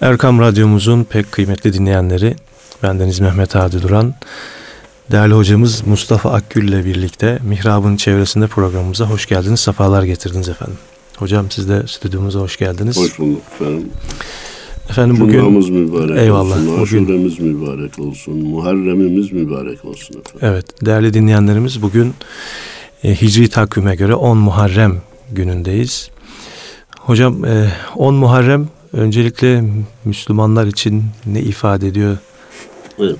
Erkam Radyomuzun pek kıymetli dinleyenleri, bendeniz Mehmet Hadi Duran, değerli hocamız Mustafa Akgül ile birlikte Mihrab'ın çevresinde programımıza hoş geldiniz, sefalar getirdiniz efendim. Hocam siz de stüdyomuza hoş geldiniz. Hoş bulduk efendim. Efendim bugün Cumamız mübarek Eyvallah. olsun, Bugün- aşuremiz mübarek olsun, Muharremimiz mübarek olsun efendim. Evet, değerli dinleyenlerimiz bugün e, Hicri takvime göre 10 Muharrem günündeyiz. Hocam e, 10 Muharrem öncelikle Müslümanlar için ne ifade ediyor? E,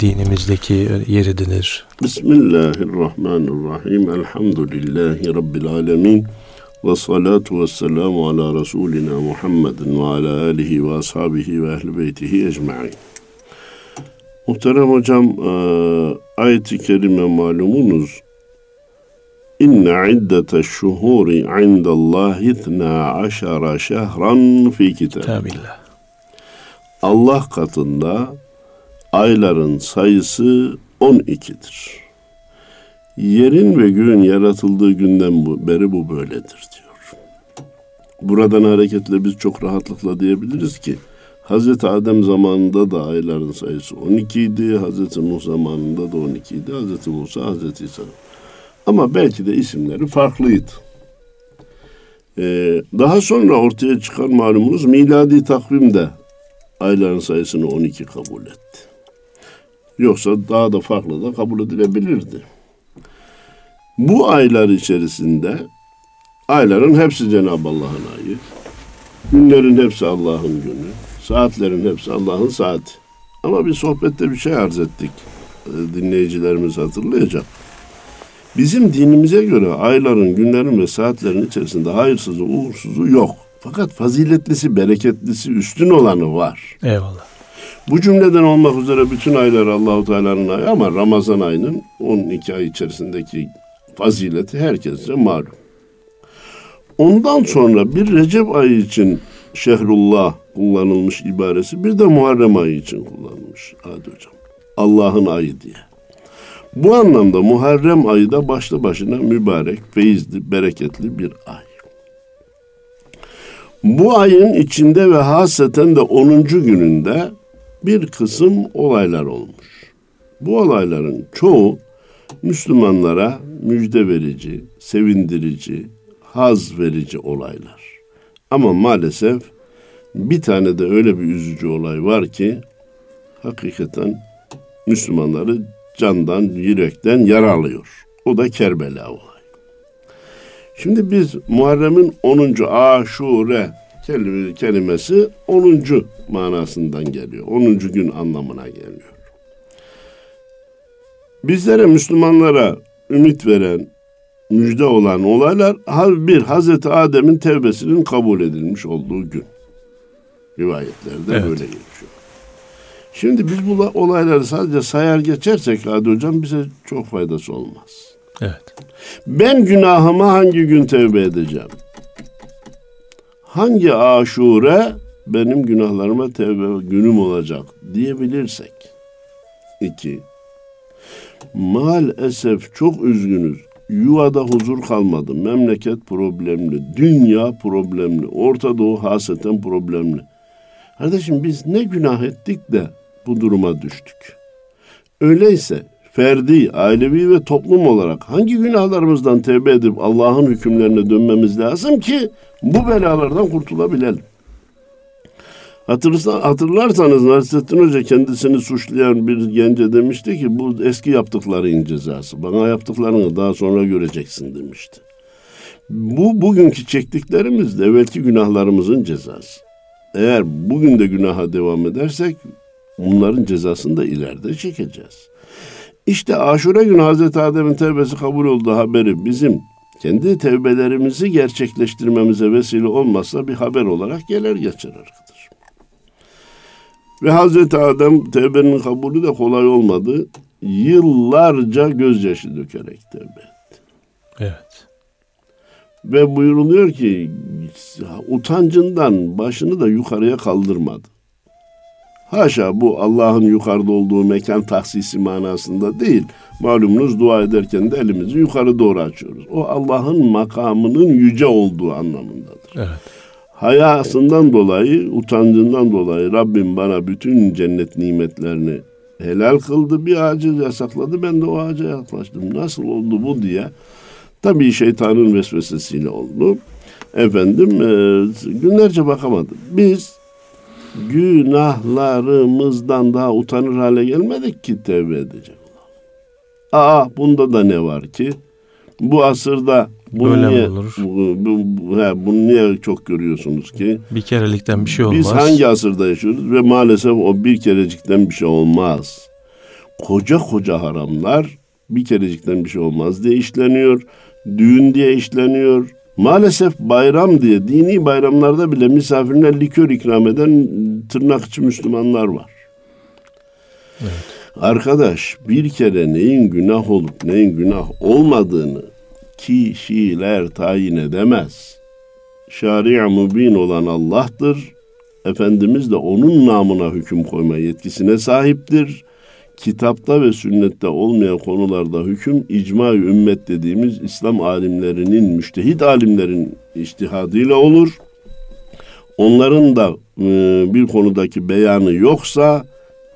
dinimizdeki yeridir. Bismillahirrahmanirrahim. Elhamdülillahi Rabbil alemin. Ve salatu ve selamu ala Resulina Muhammedin ve ala alihi ve ashabihi ve ehli beytihi ecma'in. Muhterem hocam, e, ayet-i kerime malumunuz. İnne iddete şuhuri indallahi ithna aşara şehran fi kitab. Tabillah. Allah katında ayların sayısı 12'dir. Yerin ve göğün yaratıldığı günden bu, beri bu böyledir diyor. Buradan hareketle biz çok rahatlıkla diyebiliriz ki Hazreti Adem zamanında da ayların sayısı 12 idi, Hazreti Nuh zamanında da 12 idi, Hazreti Musa, Hazreti İsa. Ama belki de isimleri farklıydı. Ee, daha sonra ortaya çıkan malumunuz miladi takvimde ayların sayısını 12 kabul etti. Yoksa daha da farklı da kabul edilebilirdi. Bu aylar içerisinde ayların hepsi Cenab-ı Allah'ın ayı. Günlerin hepsi Allah'ın günü. Saatlerin hepsi Allah'ın saati. Ama bir sohbette bir şey arz ettik. Ee, Dinleyicilerimiz hatırlayacak. Bizim dinimize göre ayların, günlerin ve saatlerin içerisinde hayırsızı, uğursuzu yok. Fakat faziletlisi, bereketlisi, üstün olanı var. Eyvallah. Bu cümleden olmak üzere bütün aylar Allahu Teala'nın ayı ama Ramazan ayının 12 ay içerisindeki fazileti herkese malum. Ondan sonra bir Recep ayı için Şehrullah kullanılmış ibaresi bir de Muharrem ayı için kullanılmış Hadi hocam. Allah'ın ayı diye. Bu anlamda Muharrem ayı da başlı başına mübarek, feyizli, bereketli bir ay. Bu ayın içinde ve haseten de 10. gününde bir kısım olaylar olmuş. Bu olayların çoğu Müslümanlara müjde verici, sevindirici, haz verici olaylar. Ama maalesef bir tane de öyle bir üzücü olay var ki hakikaten Müslümanları candan, yürekten yaralıyor. O da Kerbela olayı. Şimdi biz Muharrem'in 10. Aşure kelime- kelimesi 10. manasından geliyor. 10. gün anlamına geliyor. Bizlere Müslümanlara ümit veren, müjde olan olaylar bir Hazreti Adem'in tevbesinin kabul edilmiş olduğu gün. Rivayetlerde Evet. böyle geçiyor. Şimdi biz bu la- olayları sadece sayar geçersek Hadi Hocam bize çok faydası olmaz. Evet. Ben günahıma hangi gün tevbe edeceğim? Hangi aşure benim günahlarıma tevbe günüm olacak diyebilirsek. İki, maalesef çok üzgünüz. Yuvada huzur kalmadı. Memleket problemli, dünya problemli, Orta Doğu haseten problemli. Kardeşim biz ne günah ettik de bu duruma düştük. Öyleyse ferdi, ailevi ve toplum olarak hangi günahlarımızdan tevbe edip Allah'ın hükümlerine dönmemiz lazım ki bu belalardan kurtulabilelim. Hatırlarsa, hatırlarsanız Nasrettin Hoca kendisini suçlayan bir gence demişti ki bu eski yaptıkların cezası. Bana yaptıklarını daha sonra göreceksin demişti. Bu bugünkü çektiklerimiz de evvelki günahlarımızın cezası. Eğer bugün de günaha devam edersek bunların cezasını da ileride çekeceğiz. İşte aşure günü Hazreti Adem'in tevbesi kabul olduğu haberi bizim kendi tevbelerimizi gerçekleştirmemize vesile olmazsa bir haber olarak gelir geçer arkadaş. Ve Hazreti Adem tevbenin kabulü de kolay olmadı. Yıllarca gözyaşı dökerek tevbe etti. Evet. Ve buyuruluyor ki utancından başını da yukarıya kaldırmadı. Haşa bu Allah'ın yukarıda olduğu mekan tahsisi manasında değil. Malumunuz dua ederken de elimizi yukarı doğru açıyoruz. O Allah'ın makamının yüce olduğu anlamındadır. Evet. hayasından dolayı, utancından dolayı Rabbim bana bütün cennet nimetlerini helal kıldı. Bir ağacı yasakladı. Ben de o ağaca yaklaştım. Nasıl oldu bu diye. Tabii şeytanın vesvesesiyle oldu. Efendim e, günlerce bakamadım. Biz günahlarımızdan daha utanır hale gelmedik ki tevbe edecek. Aa bunda da ne var ki? Bu asırda bunu Böyle niye, olur? Bu, bu, bu- he, bunu niye çok görüyorsunuz ki? Bir kerelikten bir şey olmaz. Biz hangi asırda yaşıyoruz ve maalesef o bir kerecikten bir şey olmaz. Koca koca haramlar bir kerecikten bir şey olmaz diye işleniyor. Düğün diye işleniyor. Maalesef bayram diye dini bayramlarda bile misafirine likör ikram eden tırnak içi Müslümanlar var. Arkadaş bir kere neyin günah olup neyin günah olmadığını kişiler tayin edemez. Şari' mübin olan Allah'tır. Efendimiz de onun namına hüküm koyma yetkisine sahiptir. Kitapta ve sünnette olmayan konularda hüküm icma ümmet dediğimiz İslam alimlerinin, müştehit alimlerin iştihadıyla olur. Onların da e, bir konudaki beyanı yoksa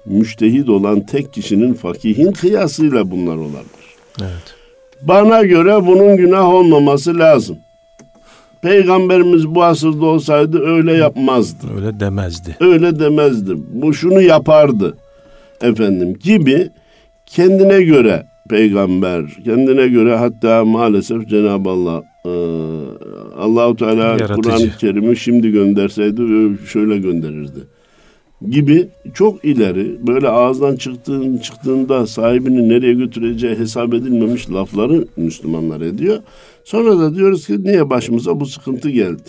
müştehit olan tek kişinin fakihin kıyasıyla bunlar olabilir. Evet. Bana göre bunun günah olmaması lazım. Peygamberimiz bu asırda olsaydı öyle yapmazdı. Öyle demezdi. Öyle demezdi. Bu şunu yapardı. Efendim gibi kendine göre peygamber, kendine göre hatta maalesef Cenab-ı Allah e, Allahu Teala. Kur'an-ı Kerim'i şimdi gönderseydi şöyle gönderirdi. Gibi çok ileri böyle ağızdan çıktığın, çıktığında sahibini nereye götüreceği hesap edilmemiş lafları Müslümanlar ediyor. Sonra da diyoruz ki niye başımıza bu sıkıntı geldi?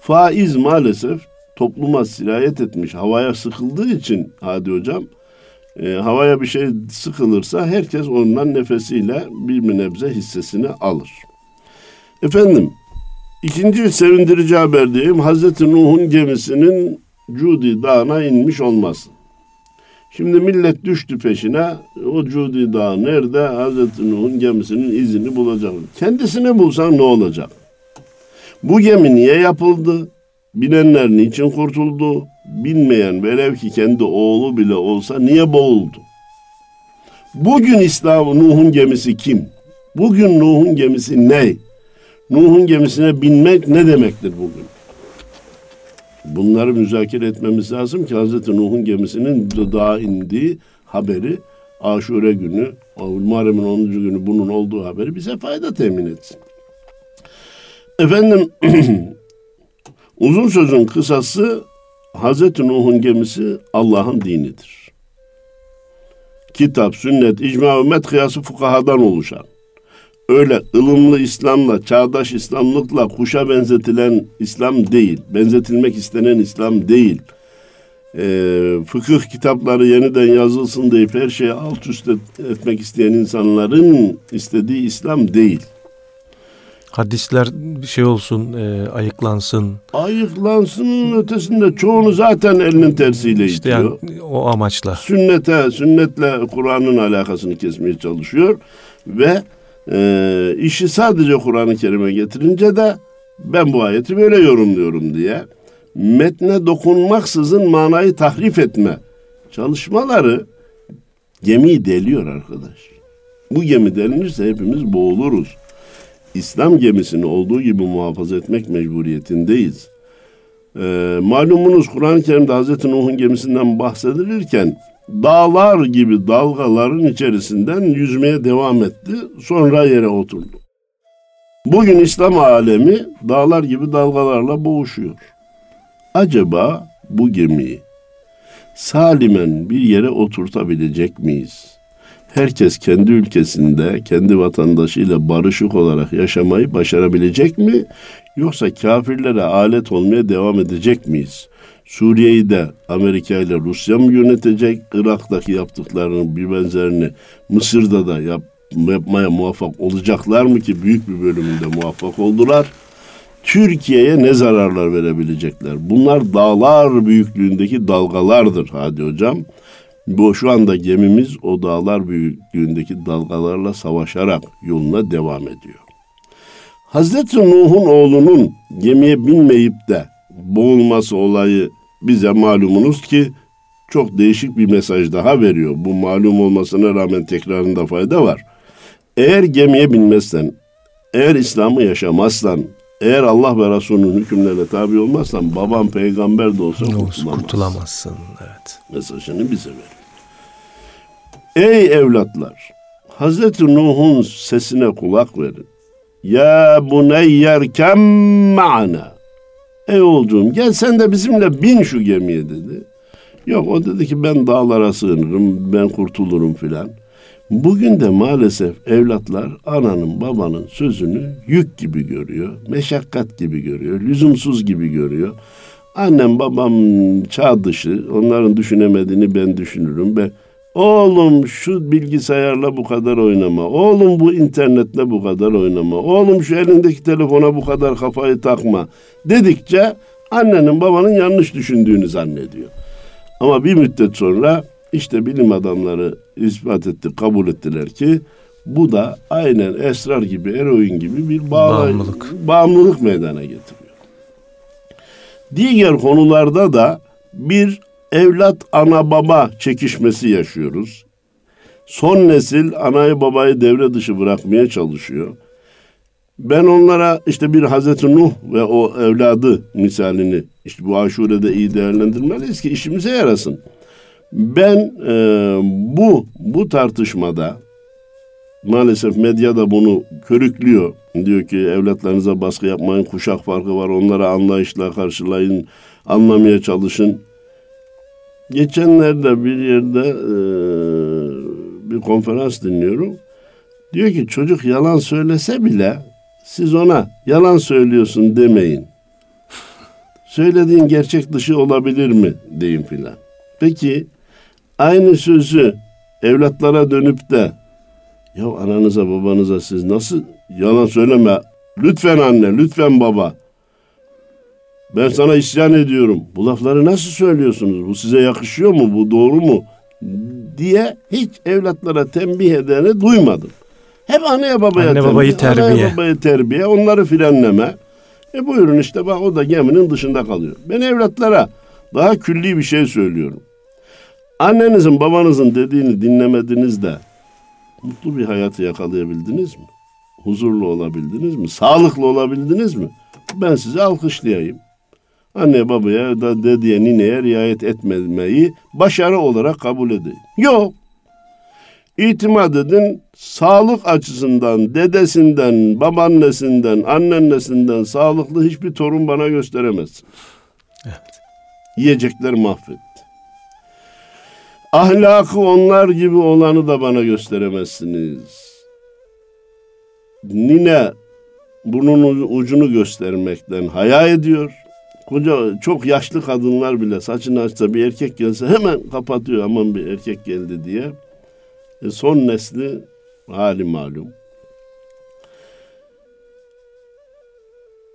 Faiz maalesef topluma sirayet etmiş, havaya sıkıldığı için Hadi Hocam, e, havaya bir şey sıkılırsa herkes ondan nefesiyle bir nebze hissesini alır. Efendim, ikinci sevindirici haber diyeyim, Hazreti Nuh'un gemisinin Cudi Dağı'na inmiş olması. Şimdi millet düştü peşine, o Cudi Dağı nerede? Hazreti Nuh'un gemisinin izini bulacak. Kendisini bulsan ne olacak? Bu gemi niye yapıldı? Binenler niçin kurtuldu? Bilmeyen velev ki kendi oğlu bile olsa niye boğuldu? Bugün İslam Nuh'un gemisi kim? Bugün Nuh'un gemisi ne? Nuh'un gemisine binmek ne demektir bugün? Bunları müzakere etmemiz lazım ki Hazreti Nuh'un gemisinin dağa indiği haberi Aşure günü, Muharrem'in 10. günü bunun olduğu haberi bize fayda temin etsin. Efendim uzun sözün kısası Hazreti Nuh'un gemisi Allah'ın dinidir. Kitap, sünnet, icma, ümmet kıyası fukahadan oluşan, öyle ılımlı İslam'la, çağdaş İslamlıkla kuşa benzetilen İslam değil, benzetilmek istenen İslam değil. Ee, fıkıh kitapları yeniden yazılsın deyip her şeyi alt üst et- etmek isteyen insanların istediği İslam değil. Hadisler bir şey olsun, e, ayıklansın. Ayıklansının ötesinde çoğunu zaten elinin tersiyle İşte itiyor. yani o amaçla. Sünnete, sünnetle Kur'an'ın alakasını kesmeye çalışıyor ve e, işi sadece Kur'an-ı Kerim'e getirince de ben bu ayeti böyle yorumluyorum diye metne dokunmaksızın manayı tahrif etme çalışmaları gemiyi deliyor arkadaş. Bu gemi delinirse hepimiz boğuluruz. İslam gemisini olduğu gibi muhafaza etmek mecburiyetindeyiz. Ee, malumunuz Kur'an-ı Kerim'de Hazreti Nuh'un gemisinden bahsedilirken dağlar gibi dalgaların içerisinden yüzmeye devam etti. Sonra yere oturdu. Bugün İslam alemi dağlar gibi dalgalarla boğuşuyor. Acaba bu gemiyi salimen bir yere oturtabilecek miyiz? Herkes kendi ülkesinde, kendi vatandaşıyla barışık olarak yaşamayı başarabilecek mi? Yoksa kafirlere alet olmaya devam edecek miyiz? Suriye'yi de Amerika ile Rusya mı yönetecek? Irak'taki yaptıklarının bir benzerini Mısır'da da yap, yapmaya muvaffak olacaklar mı ki büyük bir bölümünde muvaffak oldular? Türkiye'ye ne zararlar verebilecekler? Bunlar dağlar büyüklüğündeki dalgalardır hadi hocam. Bu şu anda gemimiz o dağlar büyüklüğündeki dalgalarla savaşarak yoluna devam ediyor. Hazreti Nuh'un oğlunun gemiye binmeyip de boğulması olayı bize malumunuz ki çok değişik bir mesaj daha veriyor. Bu malum olmasına rağmen tekrarında fayda var. Eğer gemiye binmezsen, eğer İslam'ı yaşamazsan, eğer Allah ve Resulünün hükümlerine tabi olmazsan baban peygamber de olsa kurtulamazsın. kurtulamazsın. Evet. Mesajını bize ver. Ey evlatlar! Hazreti Nuh'un sesine kulak verin. Ya buneyyerkem ma'ana. Ey oğlum gel sen de bizimle bin şu gemiye dedi. Yok o dedi ki ben dağlara sığınırım, ben kurtulurum filan. Bugün de maalesef evlatlar ananın babanın sözünü yük gibi görüyor, meşakkat gibi görüyor, lüzumsuz gibi görüyor. Annem babam çağ dışı, onların düşünemediğini ben düşünürüm. Ben, oğlum şu bilgisayarla bu kadar oynama, oğlum bu internetle bu kadar oynama, oğlum şu elindeki telefona bu kadar kafayı takma dedikçe annenin babanın yanlış düşündüğünü zannediyor. Ama bir müddet sonra işte bilim adamları ispat etti, kabul ettiler ki bu da aynen esrar gibi, eroin gibi bir bağla, Bağımlılık. bağımlılık meydana getiriyor. Diğer konularda da bir evlat ana baba çekişmesi yaşıyoruz. Son nesil anayı babayı devre dışı bırakmaya çalışıyor. Ben onlara işte bir Hazreti Nuh ve o evladı misalini işte bu aşurede iyi değerlendirmeliyiz ki işimize yarasın. Ben e, bu bu tartışmada maalesef medya da bunu körüklüyor. Diyor ki evlatlarınıza baskı yapmayın, kuşak farkı var, onlara anlayışla karşılayın, anlamaya çalışın. Geçenlerde bir yerde e, bir konferans dinliyorum. Diyor ki çocuk yalan söylese bile siz ona yalan söylüyorsun demeyin. Söylediğin gerçek dışı olabilir mi deyin filan. Peki aynı sözü evlatlara dönüp de ya ananıza babanıza siz nasıl yalan söyleme lütfen anne lütfen baba ben sana isyan ediyorum. Bu lafları nasıl söylüyorsunuz? Bu size yakışıyor mu? Bu doğru mu? diye hiç evlatlara tembih edeni duymadım. Hep anneye babaya Anne tembih, babayı terbiye. Anneye babayı terbiye, onları frenleme. E buyurun işte bak o da geminin dışında kalıyor. Ben evlatlara daha külli bir şey söylüyorum. Annenizin babanızın dediğini dinlemediniz de mutlu bir hayatı yakalayabildiniz mi? Huzurlu olabildiniz mi? Sağlıklı olabildiniz mi? Ben size alkışlayayım. Anne babaya da dediye nineye riayet etmemeyi başarı olarak kabul edin. Yok. İtimat edin sağlık açısından dedesinden, babaannesinden, annennesinden sağlıklı hiçbir torun bana gösteremezsin. Evet. Yiyecekler mahvetti. Ahlakı onlar gibi olanı da bana gösteremezsiniz. Nine burnunun ucunu göstermekten haya ediyor. Koca çok yaşlı kadınlar bile saçını açsa bir erkek gelse hemen kapatıyor aman bir erkek geldi diye. E son nesli hali malum.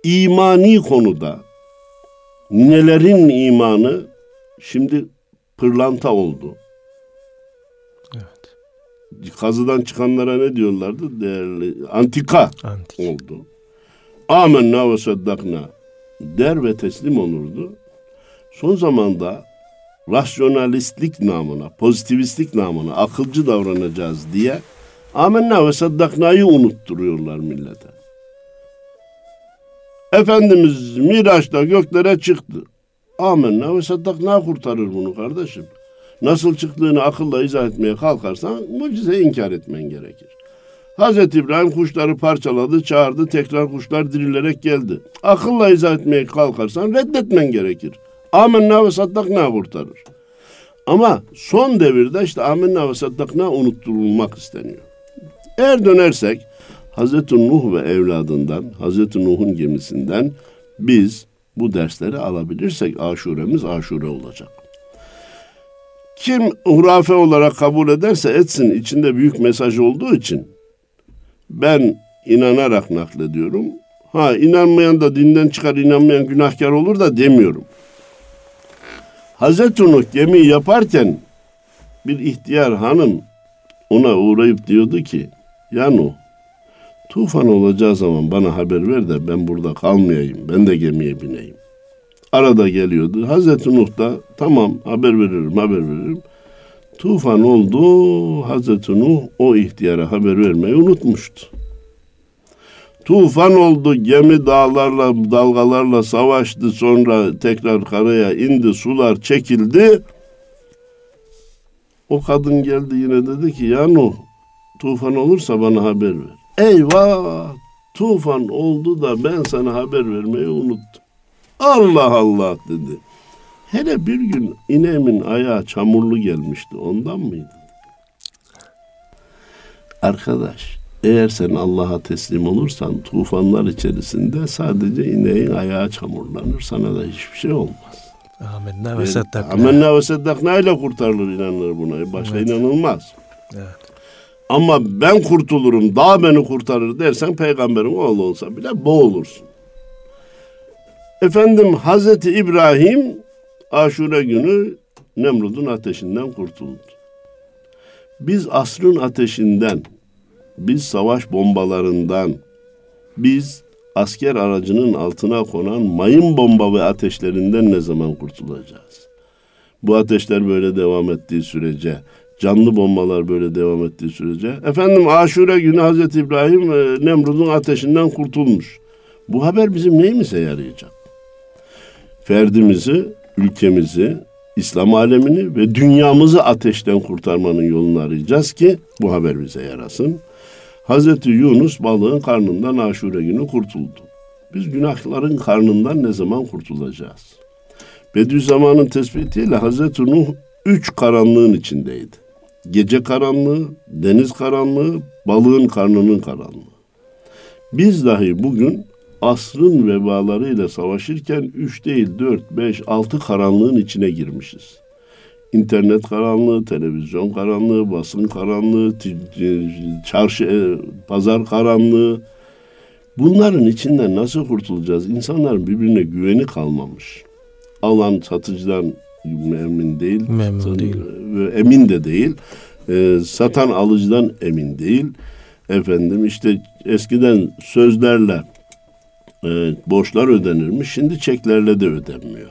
İmani konuda ninelerin imanı şimdi pırlanta oldu. Kazıdan çıkanlara ne diyorlardı? Değerli antika Antik. oldu. Amenna ve saddakna der ve teslim olurdu. Son zamanda rasyonalistlik namına, pozitivistlik namına akılcı davranacağız diye amenna ve saddaknayı unutturuyorlar millete. Efendimiz Miraç'ta göklere çıktı. Amenna ve saddakna kurtarır bunu kardeşim. Nasıl çıktığını akılla izah etmeye kalkarsan mucize inkar etmen gerekir. Hazreti İbrahim kuşları parçaladı, çağırdı, tekrar kuşlar dirilerek geldi. Akılla izah etmeye kalkarsan reddetmen gerekir. Amenna ve saddakna kurtarır. Ama son devirde işte amenna ve saddakna unutturulmak isteniyor. Eğer dönersek Hazreti Nuh ve evladından, Hazreti Nuh'un gemisinden biz bu dersleri alabilirsek aşuremiz aşure olacak. Kim hurafe olarak kabul ederse etsin içinde büyük mesaj olduğu için ben inanarak naklediyorum. Ha inanmayan da dinden çıkar inanmayan günahkar olur da demiyorum. Hazreti Nuh gemiyi yaparken bir ihtiyar hanım ona uğrayıp diyordu ki ya Nuh Tufan olacağı zaman bana haber ver de ben burada kalmayayım. Ben de gemiye bineyim. Arada geliyordu. Hazreti Nuh da tamam haber veririm haber veririm. Tufan oldu. Hazreti Nuh o ihtiyara haber vermeyi unutmuştu. Tufan oldu, gemi dağlarla, dalgalarla savaştı, sonra tekrar karaya indi, sular çekildi. O kadın geldi yine dedi ki, ya Nuh, tufan olursa bana haber ver. Eyvah, tufan oldu da ben sana haber vermeyi unuttum. Allah Allah dedi. Hele bir gün ineğimin ayağı çamurlu gelmişti, ondan mıydı? Arkadaş, eğer sen Allah'a teslim olursan tufanlar içerisinde sadece ineğin ayağı çamurlanır. Sana da hiçbir şey olmaz. Amenna ve seddakna. Amenna ve seddakna ile kurtarılır inanılır buna. Başka evet. inanılmaz. Evet. Ama ben kurtulurum, daha beni kurtarır dersen peygamberin oğlu olsa bile boğulursun. Efendim Hazreti İbrahim aşure günü Nemrud'un ateşinden kurtuldu. Biz asrın ateşinden, biz savaş bombalarından, biz asker aracının altına konan mayın bomba ve ateşlerinden ne zaman kurtulacağız? Bu ateşler böyle devam ettiği sürece, canlı bombalar böyle devam ettiği sürece, efendim aşure günü Hazreti İbrahim e, Nemrud'un ateşinden kurtulmuş. Bu haber bizim neyimize yarayacak? Ferdimizi, ülkemizi, İslam alemini ve dünyamızı ateşten kurtarmanın yolunu arayacağız ki bu haber bize yarasın. Hazreti Yunus balığın karnından aşure günü kurtuldu. Biz günahların karnından ne zaman kurtulacağız? Bediüzzaman'ın tespitiyle Hazreti Nuh üç karanlığın içindeydi. Gece karanlığı, deniz karanlığı, balığın karnının karanlığı. Biz dahi bugün asrın vebalarıyla savaşırken üç değil dört, beş, altı karanlığın içine girmişiz. İnternet karanlığı, televizyon karanlığı, basın karanlığı, çarşı, e, pazar karanlığı. Bunların içinden nasıl kurtulacağız? İnsanların birbirine güveni kalmamış. Alan satıcıdan emin değil. Memnun değil. Emin de değil. E, satan alıcıdan emin değil. Efendim işte eskiden sözlerle e, borçlar ödenirmiş. Şimdi çeklerle de ödenmiyor.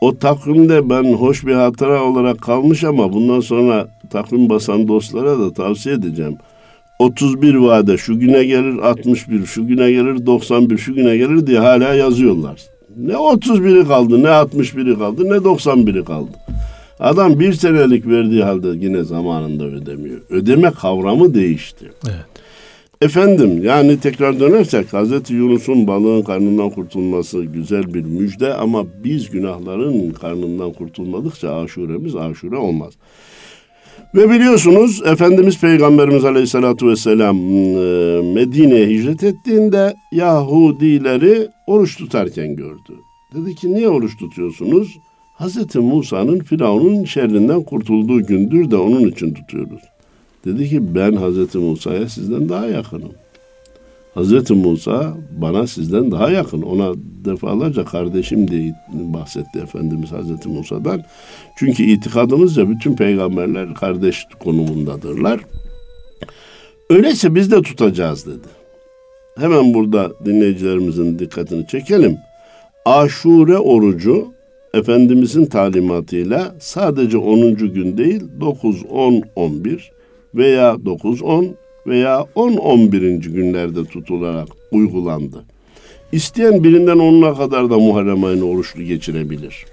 O takvimde ben hoş bir hatıra olarak kalmış ama bundan sonra takvim basan dostlara da tavsiye edeceğim. 31 vade şu güne gelir 61, şu güne gelir 91, şu güne gelir diye hala yazıyorlar. Ne 31'i kaldı, ne 61'i kaldı, ne 91'i kaldı. Adam bir senelik verdiği halde yine zamanında ödemiyor. Ödeme kavramı değişti. Evet. Efendim yani tekrar dönersek Hazreti Yunus'un balığın karnından kurtulması güzel bir müjde ama biz günahların karnından kurtulmadıkça aşuremiz aşure olmaz. Ve biliyorsunuz Efendimiz Peygamberimiz Aleyhisselatü Vesselam e, Medine'ye hicret ettiğinde Yahudileri oruç tutarken gördü. Dedi ki niye oruç tutuyorsunuz? Hazreti Musa'nın Firavun'un şerrinden kurtulduğu gündür de onun için tutuyoruz. Dedi ki ben Hazreti Musa'ya sizden daha yakınım. Hazreti Musa bana sizden daha yakın. Ona defalarca kardeşim diye bahsetti Efendimiz Hazreti Musa'dan. Çünkü itikadımızca bütün peygamberler kardeş konumundadırlar. Öyleyse biz de tutacağız dedi. Hemen burada dinleyicilerimizin dikkatini çekelim. Aşure orucu Efendimizin talimatıyla sadece 10. gün değil 9, 10, 11 veya 9-10 veya 10-11. günlerde tutularak uygulandı. İsteyen birinden onuna kadar da Muharrem ayını oruçlu geçirebilir.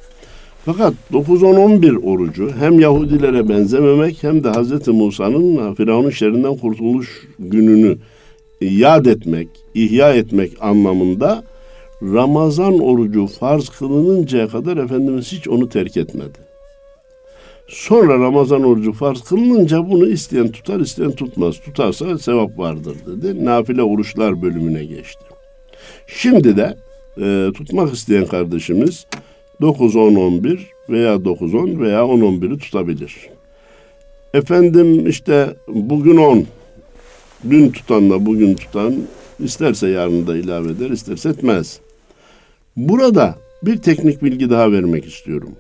Fakat 9-10-11 orucu hem Yahudilere benzememek hem de Hz. Musa'nın Firavun'un şerrinden kurtuluş gününü yad etmek, ihya etmek anlamında Ramazan orucu farz kılınıncaya kadar Efendimiz hiç onu terk etmedi. Sonra Ramazan orucu farz kılınınca bunu isteyen tutar, isteyen tutmaz. Tutarsa sevap vardır dedi. Nafile oruçlar bölümüne geçti. Şimdi de e, tutmak isteyen kardeşimiz 9, 10, 11 veya 9, 10 veya 10, 11'i tutabilir. Efendim işte bugün 10, dün tutanla bugün tutan isterse yarın da ilave eder, isterse etmez. Burada bir teknik bilgi daha vermek istiyorum.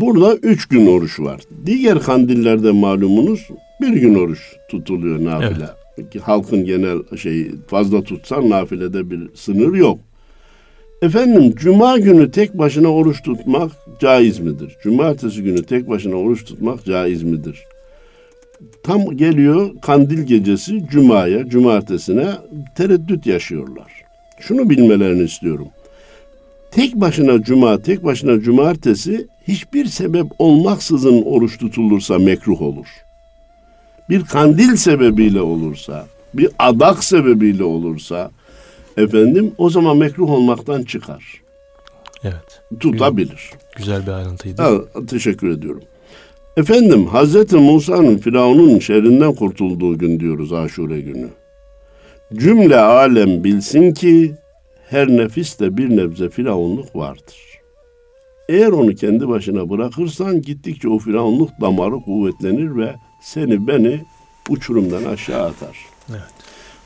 Burada üç gün oruç var. Diğer kandillerde malumunuz bir gün oruç tutuluyor nafile. Evet. halkın genel şey fazla tutsan nafilede bir sınır yok. Efendim cuma günü tek başına oruç tutmak caiz midir? Cumartesi günü tek başına oruç tutmak caiz midir? Tam geliyor kandil gecesi cumaya, cumartesine tereddüt yaşıyorlar. Şunu bilmelerini istiyorum. Tek başına cuma, tek başına cumartesi hiçbir sebep olmaksızın oruç tutulursa mekruh olur. Bir kandil sebebiyle olursa, bir adak sebebiyle olursa efendim o zaman mekruh olmaktan çıkar. Evet. Tutabilir. Güzel bir ayrıntıydı. Ha, teşekkür ediyorum. Efendim Hazreti Musa'nın Firavun'un şerrinden kurtulduğu gün diyoruz Aşure günü. Cümle alem bilsin ki her nefiste bir nebze firavunluk vardır. Eğer onu kendi başına bırakırsan gittikçe o firavunluk damarı kuvvetlenir ve seni beni uçurumdan aşağı atar. Evet.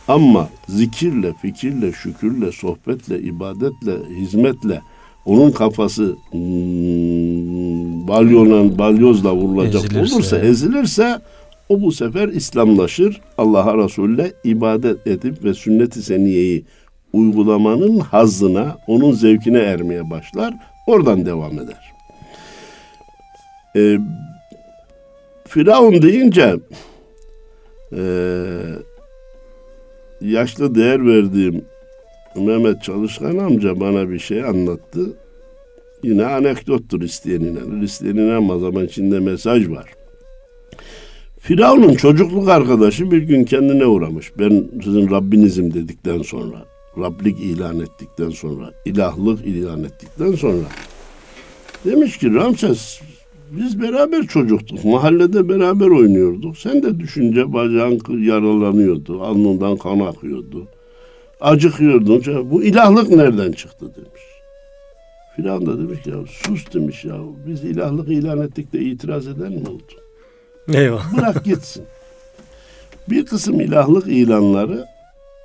Ama zikirle, fikirle, şükürle, sohbetle, ibadetle, hizmetle onun kafası hmm, balyola, balyozla vurulacak Ezilirse. olursa, ezilirse o bu sefer İslamlaşır. Allah'a Resul'le ibadet edip ve sünnet-i seniyeyi uygulamanın hazzına, onun zevkine ermeye başlar. Oradan devam eder. Ee, Firavun deyince eee yaşlı değer verdiğim Mehmet Çalışkan amca bana bir şey anlattı. Yine anekdottur isteyen inanır, isteyen inanmaz ama içinde mesaj var. Firavun'un çocukluk arkadaşı bir gün kendine uğramış. Ben sizin Rabbinizim dedikten sonra, Rablik ilan ettikten sonra, ilahlık ilan ettikten sonra demiş ki Ramses biz beraber çocuktuk. Mahallede beraber oynuyorduk. Sen de düşünce bacağın yaralanıyordu. Alnından kan akıyordu. Acıkıyordun. Bu ilahlık nereden çıktı demiş. Filan da demiş ya sus demiş ya. Biz ilahlık ilan ettik de itiraz eden mi oldu? Eyvah. Bırak gitsin. Bir kısım ilahlık ilanları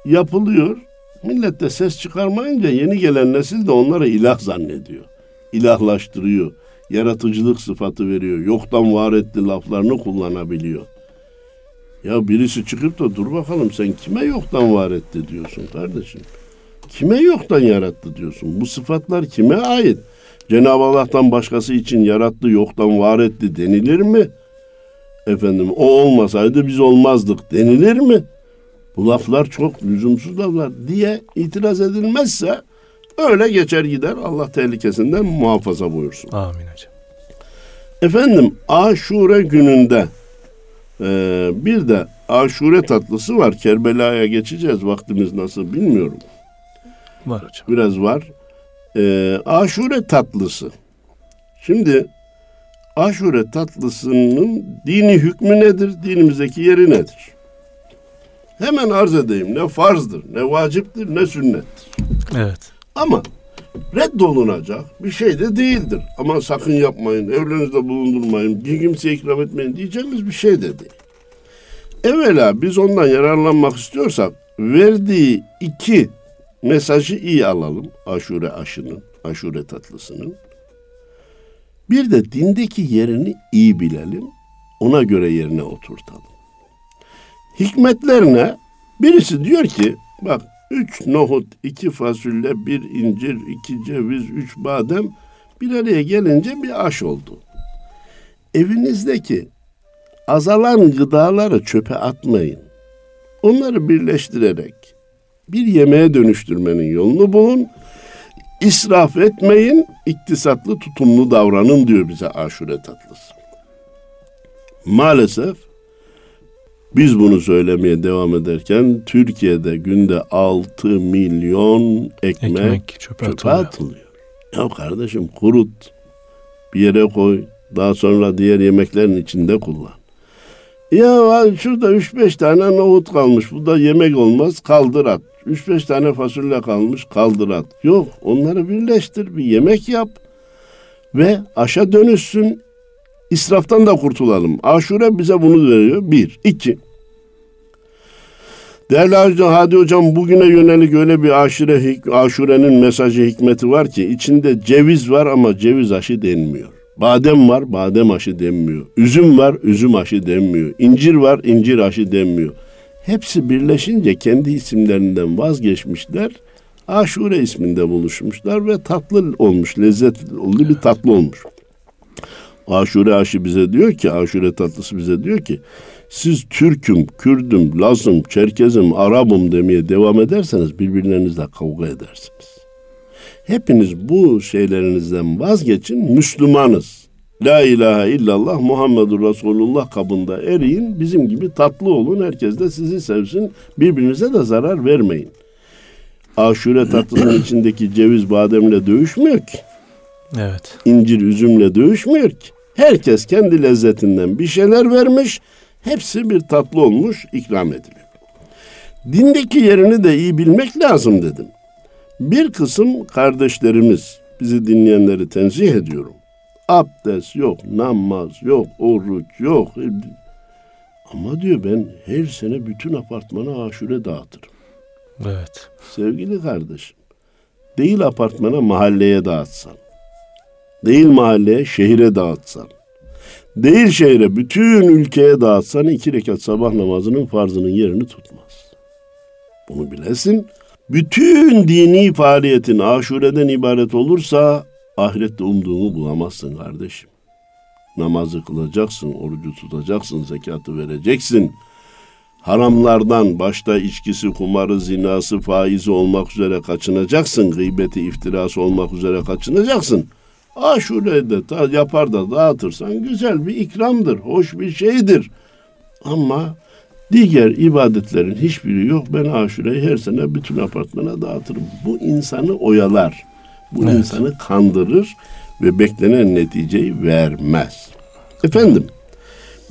yapılıyor. Millet de ses çıkarmayınca yeni gelen nesil de onları ilah zannediyor. İlahlaştırıyor yaratıcılık sıfatı veriyor. Yoktan var etti laflarını kullanabiliyor. Ya birisi çıkıp da dur bakalım sen kime yoktan var etti diyorsun kardeşim. Kime yoktan yarattı diyorsun. Bu sıfatlar kime ait? Cenab-ı Allah'tan başkası için yarattı, yoktan var etti denilir mi? Efendim o olmasaydı biz olmazdık denilir mi? Bu laflar çok lüzumsuz laflar diye itiraz edilmezse Öyle geçer gider. Allah tehlikesinden muhafaza buyursun. Amin hocam. Efendim aşure gününde e, bir de aşure tatlısı var. Kerbela'ya geçeceğiz. Vaktimiz nasıl bilmiyorum. Var hocam. Biraz var. E, aşure tatlısı. Şimdi aşure tatlısının dini hükmü nedir? Dinimizdeki yeri nedir? Hemen arz edeyim. Ne farzdır, ne vaciptir, ne sünnettir. Evet. Ama reddolunacak bir şey de değildir. Ama sakın yapmayın, evlerinizde bulundurmayın, bir kimseye ikram etmeyin diyeceğimiz bir şey de değil. Evvela biz ondan yararlanmak istiyorsak verdiği iki mesajı iyi alalım. Aşure aşının, aşure tatlısının. Bir de dindeki yerini iyi bilelim. Ona göre yerine oturtalım. Hikmetlerine birisi diyor ki bak üç nohut, iki fasulye, bir incir, iki ceviz, üç badem bir araya gelince bir aş oldu. Evinizdeki azalan gıdaları çöpe atmayın. Onları birleştirerek bir yemeğe dönüştürmenin yolunu bulun. İsraf etmeyin, iktisatlı tutumlu davranın diyor bize aşure tatlısı. Maalesef biz bunu söylemeye devam ederken Türkiye'de günde 6 milyon ekmek, Ekmek çöpe çöpe atılıyor. Ya kardeşim kurut, bir yere koy, daha sonra diğer yemeklerin içinde kullan. Ya şurada 3-5 tane nohut kalmış, bu da yemek olmaz, kaldır at. 3-5 tane fasulye kalmış, kaldır at. Yok, onları birleştir, bir yemek yap ve aşa dönüşsün. İsraftan da kurtulalım. Aşure bize bunu veriyor. Bir. iki. Değerli hocam, Hadi hocam bugüne yönelik öyle bir aşure, aşurenin mesajı hikmeti var ki içinde ceviz var ama ceviz aşı denmiyor. Badem var, badem aşı denmiyor. Üzüm var, üzüm aşı denmiyor. İncir var, incir aşı denmiyor. Hepsi birleşince kendi isimlerinden vazgeçmişler. Aşure isminde buluşmuşlar ve tatlı olmuş, lezzetli bir tatlı olmuş. Aşure aşı bize diyor ki, aşure tatlısı bize diyor ki, siz Türk'üm, Kürd'üm, Laz'ım, Çerkez'im, Arap'ım demeye devam ederseniz birbirlerinizle kavga edersiniz. Hepiniz bu şeylerinizden vazgeçin, Müslümanız. La ilahe illallah Muhammedur Resulullah kabında eriyin, bizim gibi tatlı olun, herkes de sizi sevsin, birbirinize de zarar vermeyin. Aşure tatlısının içindeki ceviz bademle dövüşmüyor ki. Evet. İncir üzümle dövüşmüyor ki. Herkes kendi lezzetinden bir şeyler vermiş, hepsi bir tatlı olmuş, ikram ediliyor. Dindeki yerini de iyi bilmek lazım dedim. Bir kısım kardeşlerimiz, bizi dinleyenleri tenzih ediyorum. Abdest yok, namaz yok, oruç yok. Ama diyor ben her sene bütün apartmana aşure dağıtırım. Evet. Sevgili kardeşim, değil apartmana mahalleye dağıtsan, değil mahalleye şehire dağıtsan, değil şehre bütün ülkeye dağıtsan iki rekat sabah namazının farzının yerini tutmaz. Bunu bilesin. Bütün dini faaliyetin aşureden ibaret olursa ahirette umduğunu bulamazsın kardeşim. Namazı kılacaksın, orucu tutacaksın, zekatı vereceksin. Haramlardan başta içkisi, kumarı, zinası, faizi olmak üzere kaçınacaksın. Gıybeti, iftirası olmak üzere kaçınacaksın. Aşure'de da yapar da dağıtırsan güzel bir ikramdır, hoş bir şeydir. Ama diğer ibadetlerin hiçbiri yok. Ben aşureyi her sene bütün apartmana dağıtırım. Bu insanı oyalar. Bu evet. insanı kandırır ve beklenen neticeyi vermez. Efendim,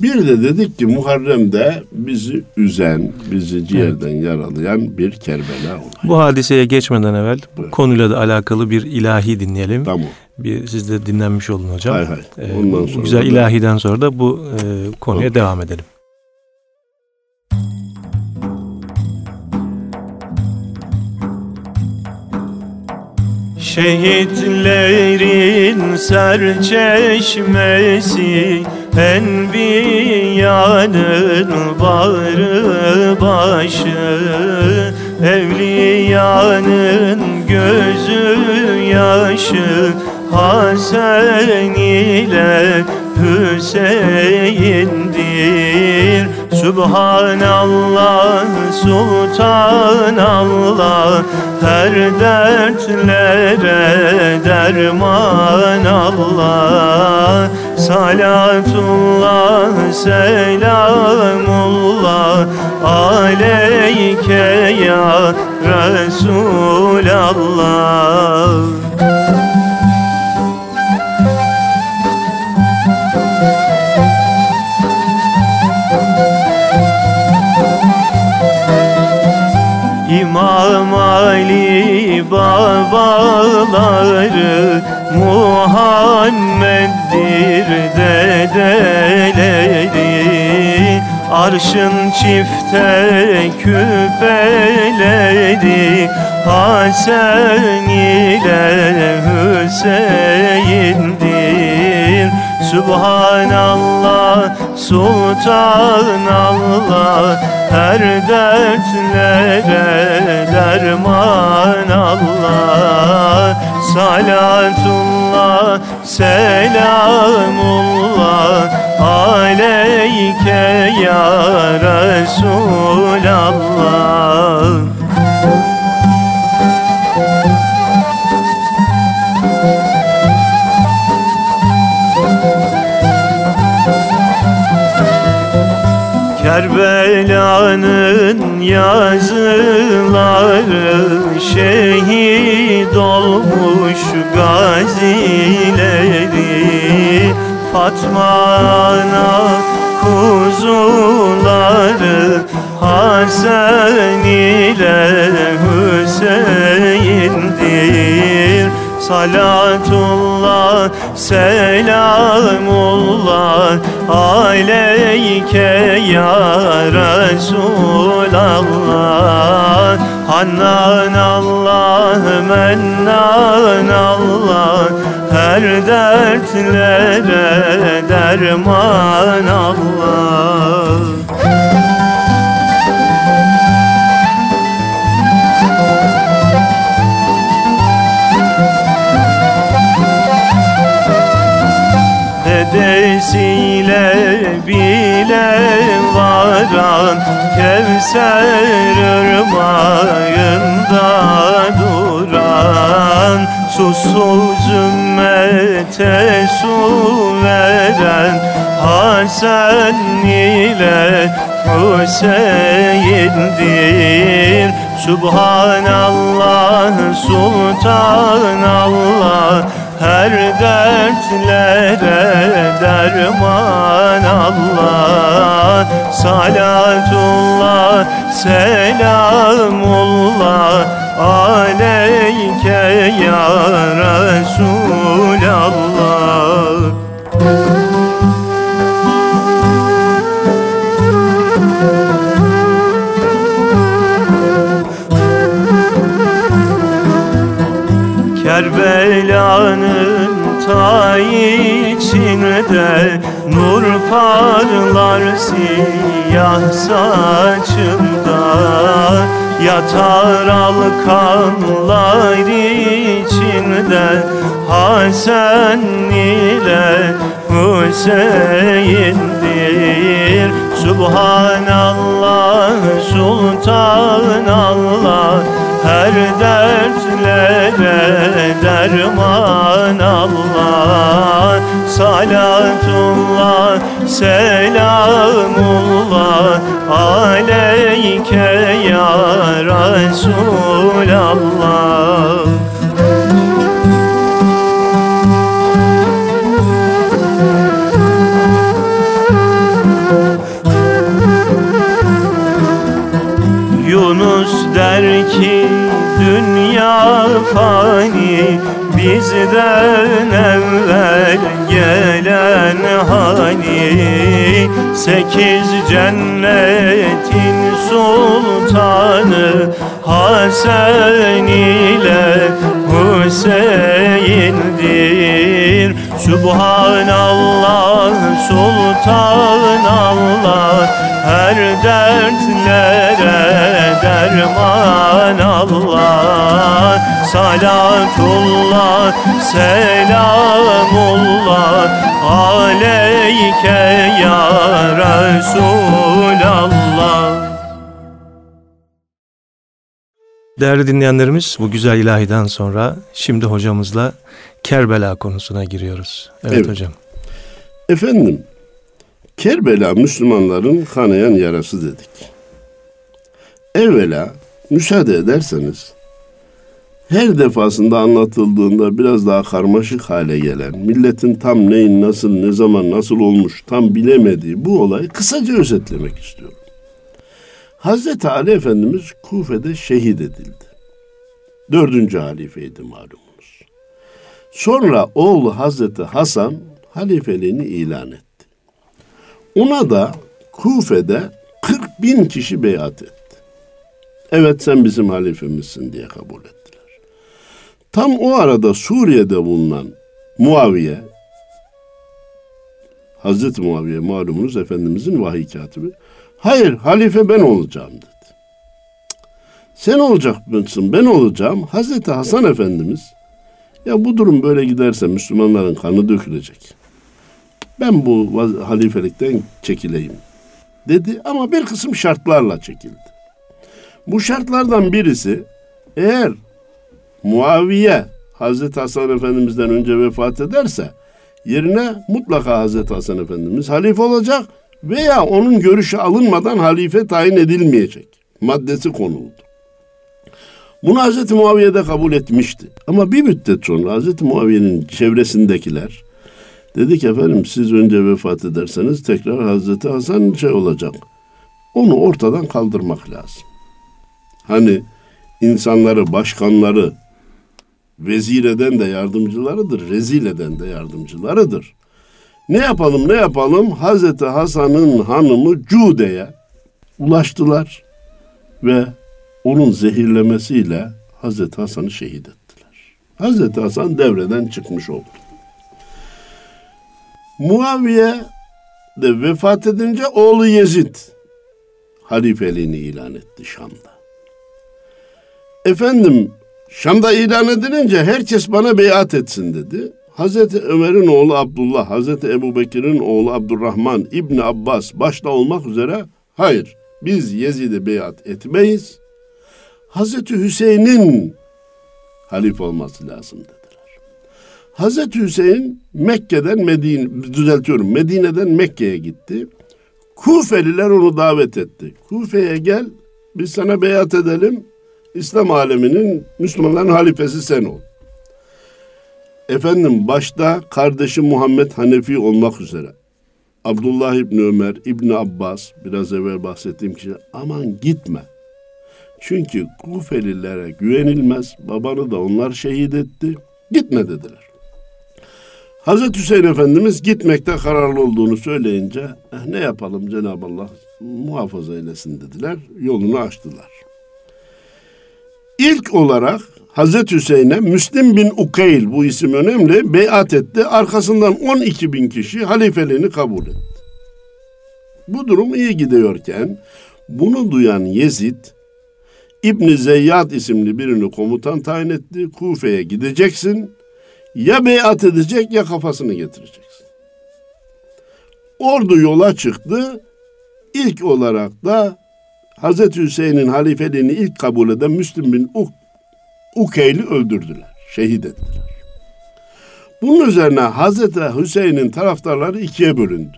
bir de dedik ki Muharrem'de bizi üzen, bizi ciğerden evet. yaralayan bir Kerbela olay. Bu hadiseye geçmeden evvel evet. konuyla da alakalı bir ilahi dinleyelim. Tamam. Bir siz de dinlenmiş olun hocam. Hay hay. Ee, Ondan sonra güzel da... ilahiden sonra da bu e, konuya tamam. devam edelim. Şehitlerin serçeşmesi Enbiyanın bağrı başı Evliyanın gözü yaşı Hasan ile Hüseyin'dir Subhanallah, Sultanallah. Her dertlere derman Allah. Salatullah, selamullah. Aleyke ya Resulallah Ali babaları Muhammed'dir dedeleri. Arşın çifte küpeleri Hasan ile Hüseyin'dir. Subhanallah, Sultanallah Her dertlere derman Allah. Salatullah, selamullah Aleyke ya Resulallah Kerbela'nın yazıları şehit olmuş gazileri. Fatma ana kuzuları Hasan ile Hüseyin'dir. Salatullah, selamullah Aleyke ya Resulallah. Hannan Allah, mennan Allah. Her dertlere derman Allah vesile bile varan Kevser ırmağında duran Susuz ümmete su veren Hasan ile Hüseyin'dir. Subhanallah, Sultanallah Her dertlere derman Allah. Salatullah, selamullah Aleyke ya Resulallah Kerbela'nın ta içinde Nur parlar siyah saçımda. Yatar alkanlar içinde Hasan ile Hüseyin'dir. Subhanallah, Sultanallah her dertlere derman Allah Salatullah, selamullah. Aleyke ya Resulallah fani Bizden evvel gelen hani. Sekiz cennetin sultanı Hasan ile Hüseyin'dir. Subhanallah, Sultanallah Her dertlere derman Allah Salatullah, selamullah Aleyke ya Resulallah Değerli dinleyenlerimiz bu güzel ilahiden sonra şimdi hocamızla Kerbela konusuna giriyoruz. Evet, evet. hocam. Efendim Kerbela Müslümanların kanayan yarası dedik. Evvela müsaade ederseniz her defasında anlatıldığında biraz daha karmaşık hale gelen, milletin tam neyin nasıl, ne zaman nasıl olmuş tam bilemediği bu olayı kısaca özetlemek istiyorum. Hazreti Ali Efendimiz Kufe'de şehit edildi. Dördüncü halifeydi malumunuz. Sonra oğlu Hazreti Hasan halifeliğini ilan etti. Ona da Kufe'de 40 bin kişi beyat etti. Evet sen bizim halifemizsin diye kabul ettiler. Tam o arada Suriye'de bulunan Muaviye, Hazreti Muaviye malumunuz Efendimizin vahiy katibi, Hayır halife ben olacağım dedi. Sen olacak mısın ben olacağım. Hazreti Hasan Efendimiz ya bu durum böyle giderse Müslümanların kanı dökülecek. Ben bu halifelikten çekileyim dedi ama bir kısım şartlarla çekildi. Bu şartlardan birisi eğer Muaviye Hazreti Hasan Efendimiz'den önce vefat ederse yerine mutlaka Hazreti Hasan Efendimiz halife olacak veya onun görüşü alınmadan halife tayin edilmeyecek maddesi konuldu. Bunu Hazreti Muaviye de kabul etmişti. Ama bir müddet sonra Hazreti Muaviye'nin çevresindekiler dedi ki efendim siz önce vefat ederseniz tekrar Hazreti Hasan şey olacak. Onu ortadan kaldırmak lazım. Hani insanları, başkanları vezir eden de yardımcılarıdır, rezil eden de yardımcılarıdır. Ne yapalım ne yapalım Hazreti Hasan'ın hanımı Cude'ye ulaştılar ve onun zehirlemesiyle Hazreti Hasan'ı şehit ettiler. Hazreti Hasan devreden çıkmış oldu. Muaviye de vefat edince oğlu Yezid halifeliğini ilan etti Şam'da. Efendim Şam'da ilan edilince herkes bana beyat etsin dedi. Hazreti Ömer'in oğlu Abdullah, Hazreti Ebu Bekir'in oğlu Abdurrahman, İbni Abbas başta olmak üzere hayır biz Yezid'e beyat etmeyiz. Hazreti Hüseyin'in halife olması lazım dediler. Hazreti Hüseyin Mekke'den Medine, düzeltiyorum Medine'den Mekke'ye gitti. Kufeliler onu davet etti. Kufe'ye gel biz sana beyat edelim. İslam aleminin Müslümanların halifesi sen ol. Efendim başta kardeşi Muhammed Hanefi olmak üzere. Abdullah İbni Ömer, İbni Abbas, biraz evvel bahsettiğim kişi aman gitme. Çünkü Kufelilere güvenilmez. Babanı da onlar şehit etti. Gitme dediler. Hazreti Hüseyin Efendimiz gitmekte kararlı olduğunu söyleyince eh, ne yapalım Cenab-ı Allah muhafaza eylesin dediler. Yolunu açtılar. İlk olarak Hazreti Hüseyin'e Müslim bin Ukeyl bu isim önemli beyat etti. Arkasından 12 bin kişi halifeliğini kabul etti. Bu durum iyi gidiyorken bunu duyan Yezid İbni Zeyyad isimli birini komutan tayin etti. Kufe'ye gideceksin. Ya beyat edecek ya kafasını getireceksin. Ordu yola çıktı. İlk olarak da Hazreti Hüseyin'in halifeliğini ilk kabul eden Müslim bin Uk Ukeyl'i öldürdüler. Şehit ettiler. Bunun üzerine Hazreti Hüseyin'in taraftarları ikiye bölündü.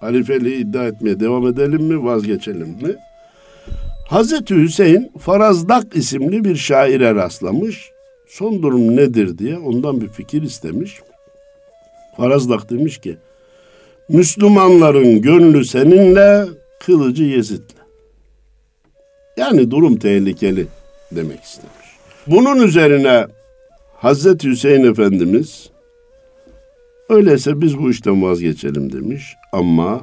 Halifeliği iddia etmeye devam edelim mi, vazgeçelim mi? Hazreti Hüseyin Farazdak isimli bir şaire rastlamış. Son durum nedir diye ondan bir fikir istemiş. Farazdak demiş ki, Müslümanların gönlü seninle, kılıcı Yezid'le. Yani durum tehlikeli demek istemiş. Bunun üzerine Hazreti Hüseyin Efendimiz öyleyse biz bu işten vazgeçelim demiş ama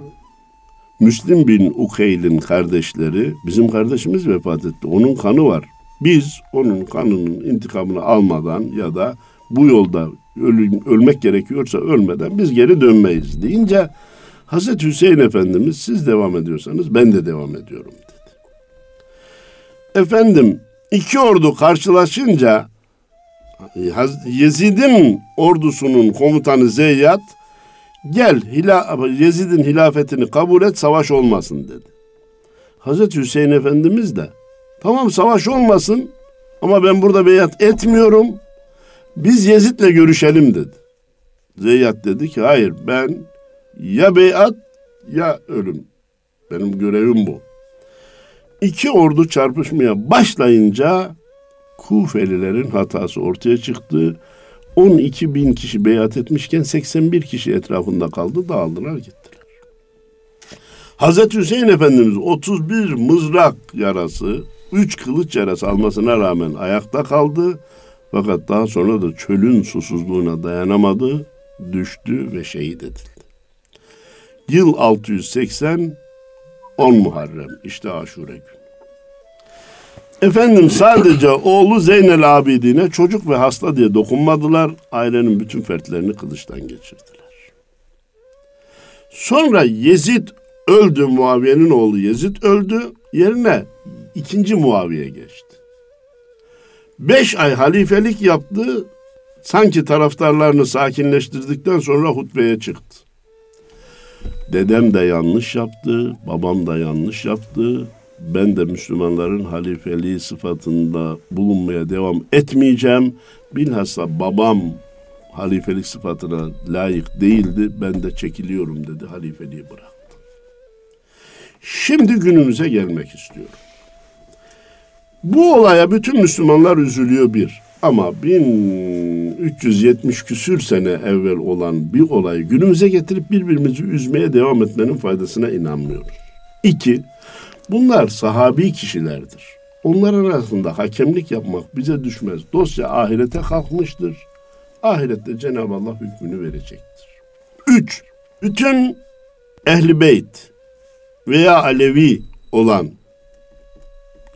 Müslim bin Ukeyl'in kardeşleri bizim kardeşimiz vefat etti. Onun kanı var. Biz onun kanının intikamını almadan ya da bu yolda ölüm, ölmek gerekiyorsa ölmeden biz geri dönmeyiz deyince Hazreti Hüseyin Efendimiz siz devam ediyorsanız ben de devam ediyorum dedi. Efendim iki ordu karşılaşınca Yezid'in ordusunun komutanı Zeyyat gel hila, Yezid'in hilafetini kabul et savaş olmasın dedi. Hazreti Hüseyin Efendimiz de tamam savaş olmasın ama ben burada beyat etmiyorum. Biz Yezid'le görüşelim dedi. Zeyyat dedi ki hayır ben ya beyat ya ölüm. Benim görevim bu. İki ordu çarpışmaya başlayınca Kufelilerin hatası ortaya çıktı. 12 bin kişi beyat etmişken 81 kişi etrafında kaldı dağıldılar gittiler. Hazreti Hüseyin Efendimiz 31 mızrak yarası, 3 kılıç yarası almasına rağmen ayakta kaldı. Fakat daha sonra da çölün susuzluğuna dayanamadı, düştü ve şehit edildi. Yıl 680 10 Muharrem işte aşure gün. Efendim sadece oğlu Zeynel Abidine çocuk ve hasta diye dokunmadılar. Ailenin bütün fertlerini kılıçtan geçirdiler. Sonra Yezid öldü. Muaviye'nin oğlu Yezid öldü. Yerine ikinci Muaviye geçti. Beş ay halifelik yaptı. Sanki taraftarlarını sakinleştirdikten sonra hutbeye çıktı. Dedem de yanlış yaptı, babam da yanlış yaptı. Ben de Müslümanların halifeliği sıfatında bulunmaya devam etmeyeceğim. Bilhassa babam halifelik sıfatına layık değildi. Ben de çekiliyorum dedi, halifeliği bıraktı. Şimdi günümüze gelmek istiyorum. Bu olaya bütün Müslümanlar üzülüyor bir. Ama 1370 küsür sene evvel olan bir olayı günümüze getirip birbirimizi üzmeye devam etmenin faydasına inanmıyoruz. İki, bunlar sahabi kişilerdir. Onlar arasında hakemlik yapmak bize düşmez. Dosya ahirete kalkmıştır. Ahirette Cenab-ı Allah hükmünü verecektir. Üç, bütün ehli beyt veya Alevi olan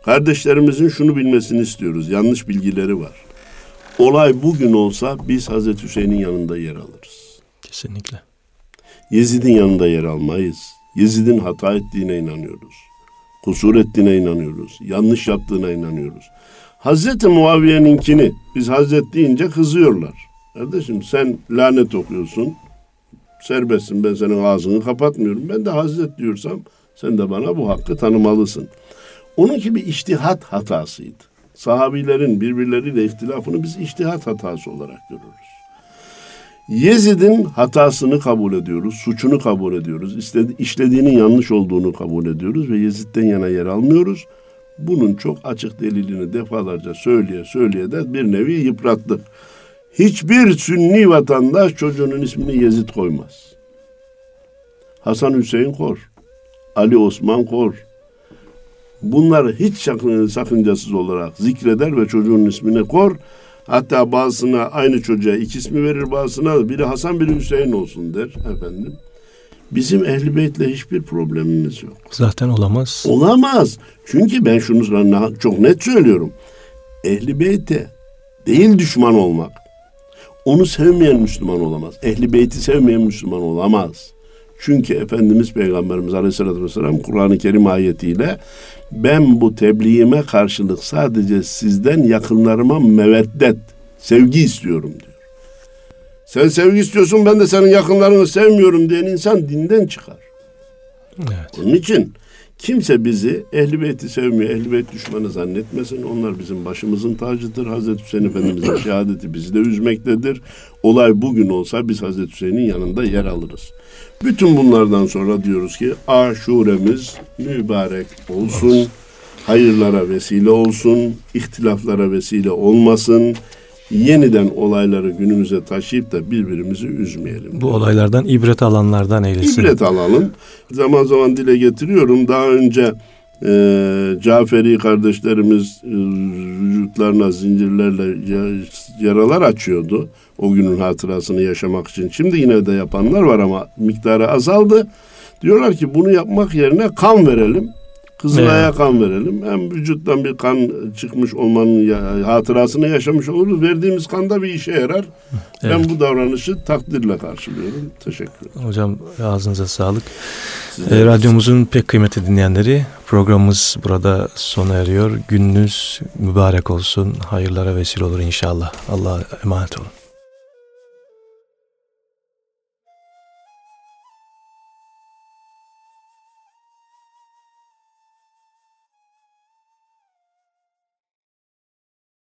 kardeşlerimizin şunu bilmesini istiyoruz. Yanlış bilgileri var. Olay bugün olsa biz Hazreti Hüseyin'in yanında yer alırız. Kesinlikle. Yezid'in yanında yer almayız. Yezid'in hata ettiğine inanıyoruz. Kusur ettiğine inanıyoruz. Yanlış yaptığına inanıyoruz. Hazreti Muaviye'ninkini biz Hazret deyince kızıyorlar. Kardeşim sen lanet okuyorsun. Serbestsin ben senin ağzını kapatmıyorum. Ben de Hazret diyorsam sen de bana bu hakkı tanımalısın. Onunki bir iştihat hatasıydı. Sahabilerin birbirleriyle ihtilafını biz iştihat hatası olarak görürüz. Yezid'in hatasını kabul ediyoruz, suçunu kabul ediyoruz, istedi, işlediğinin yanlış olduğunu kabul ediyoruz ve Yezid'den yana yer almıyoruz. Bunun çok açık delilini defalarca söyleye söyleye de bir nevi yıprattık. Hiçbir sünni vatandaş çocuğunun ismini Yezid koymaz. Hasan Hüseyin Kor, Ali Osman Kor. Bunları hiç sakıncasız olarak zikreder ve çocuğun ismini kor. Hatta bazısına aynı çocuğa iki ismi verir bazısına biri Hasan biri Hüseyin olsun der efendim. Bizim ehli beytle hiçbir problemimiz yok. Zaten olamaz. Olamaz. Çünkü ben şunu çok net söylüyorum. Ehli beyte değil düşman olmak. Onu sevmeyen Müslüman olamaz. Ehli beyti sevmeyen Müslüman olamaz. Çünkü Efendimiz Peygamberimiz Aleyhisselatü Vesselam Kur'an-ı Kerim ayetiyle ben bu tebliğime karşılık sadece sizden yakınlarıma meveddet, sevgi istiyorum diyor. Sen sevgi istiyorsun ben de senin yakınlarını sevmiyorum diyen insan dinden çıkar. Evet. Onun için kimse bizi ehli beyti sevmiyor, ehli beyt düşmanı zannetmesin. Onlar bizim başımızın tacıdır. Hazreti Hüseyin Efendimizin şehadeti bizi de üzmektedir. Olay bugün olsa biz Hazreti Hüseyin'in yanında yer alırız. Bütün bunlardan sonra diyoruz ki aşuremiz mübarek olsun. Hayırlara vesile olsun, ihtilaflara vesile olmasın yeniden olayları günümüze taşıyıp da birbirimizi üzmeyelim. Bu olaylardan ibret alanlardan eylesin. İbret alalım. Zaman zaman dile getiriyorum. Daha önce e, Caferi kardeşlerimiz e, vücutlarına zincirlerle yaralar açıyordu. O günün hatırasını yaşamak için. Şimdi yine de yapanlar var ama miktarı azaldı. Diyorlar ki bunu yapmak yerine kan verelim. Kızılay'a evet. kan verelim. Hem vücuttan bir kan çıkmış olmanın ya, hatırasını yaşamış oluruz. Verdiğimiz kan da bir işe yarar. Evet. Ben bu davranışı takdirle karşılıyorum. Teşekkür ederim. Hocam ağzınıza sağlık. E, radyomuzun pek kıymetli dinleyenleri programımız burada sona eriyor. Gününüz mübarek olsun. Hayırlara vesile olur inşallah. Allah'a emanet olun.